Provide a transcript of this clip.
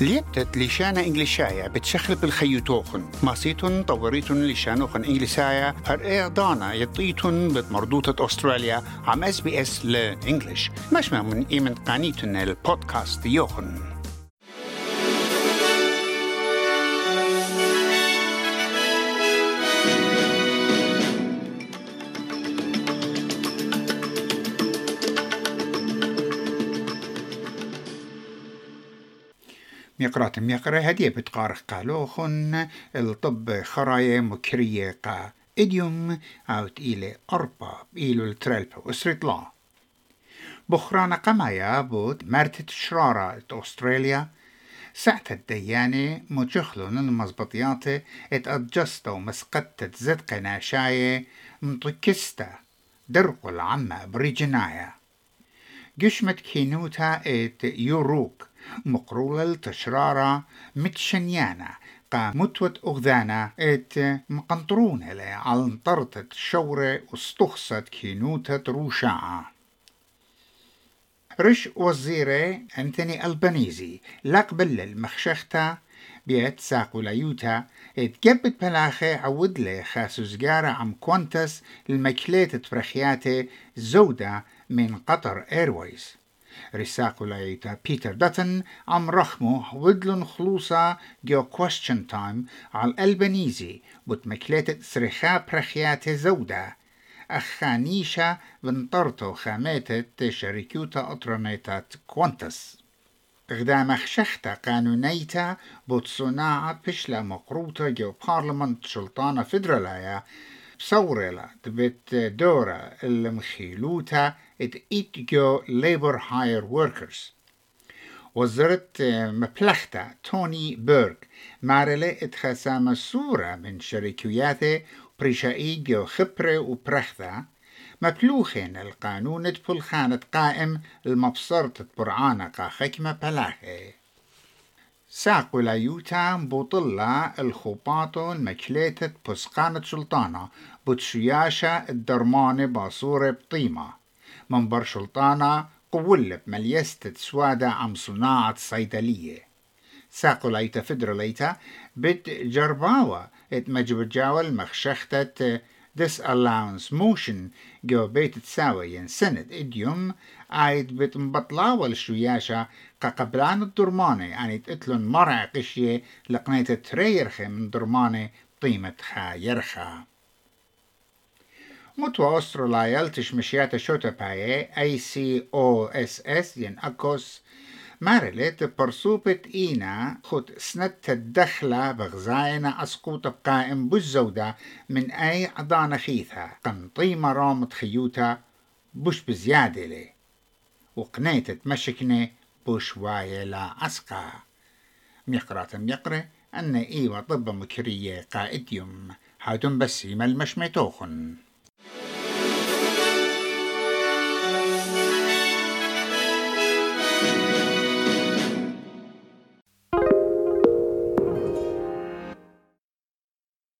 ليبتت لشانا إنجليشايا بتشخل بالخيوتوخن ماسيتون طوريتون لشانوخن إنجليسايا هر إيه دانا يطيتون بمردوطة أستراليا. عم اس بي اس لإنجليش مش من إيمن قانيتون البودكاست يوخن. ميقرات ميقرة هدية بتقارخ قالوخن الطب خراية مكرية قا إديوم أو تقيلة أربا بإيلو الترلبة وسريت لا. بخرانا قمايا بود مرتة شرارة أستراليا. ساعة الديانة مجخلون المزبطيات إت أدجستو مسقطة زدق ناشاية مطكستا درقو العمة بريجنايا. قشمت كينوتا إت يوروك مقرولة تشرارة متشنيانا قا متوت أغذانا إت مقنطرون على انطرتت شورة واستخصت كينوتة روشاعة. رش وزيري أنتوني ألبانيزي لقبل المخشختا بيت ساقو ليوتا اتجبت بلاخي عود لي خاسو زجارة عم كوانتس المكليت تفرخياتي زودة من قطر إيرويز. رساقو ليتا بيتر داتن عم رخمو ودلن خلوصا جو كويستشن تايم على الألبانيزي بتمكلت سرخا برخيات زودة أخانيشا بنطرتو خاماتت شركوتا أطرميتات كوانتس غدا خشختا قانونيتا بوت صناعة بشلا مقروطة جو بارلمان شلطانة فدرالايا بصورلا تبت دورة المخيلوتا ات إيتجو ليبر هاير وركرز وزرت مبلختا توني بيرغ مارلة اتخسام صورة من شركياته بريشائي جو خبرة وبرختا مبلوخين القانون خانة قائم المبصرة برعانة قا خكمة بلاهي. ساقو لايوتا بوطلة الخوباطو المكليتة بسقانة سلطانة بتشياشة الدرمانة باصورة بطيمة منبر سلطانة قولب مليستة سوادة عم صناعة صيدلية. ساقو ليتا فدر ليتا بت جرباوة ات مجبجاول مخشختة disallowance motion جو بيت تساوي ين سند اديوم عايد بيت مبطلاوة شوياشا قبلان الدرمانة يعني تقتلن مرع قشية لقنيت تريرخي من درمانة قيمة خا يرخا متوا أستراليا يلتش مشيات شوتا باي اي سي أو اس اس ين اكوس مارلت برسوبت إينا خد سنت الدخلة بغزاينا أسقوط بقائم بالزودة من أي عضانة خيثة قنطي مرامت خيوتا بش بزيادة لي. وقنيت مشكنة بش وايلا أسقا ميقرات ميقرة أن إيوة طب مكرية قائد يوم. هاتم بسيم المشمتوخن.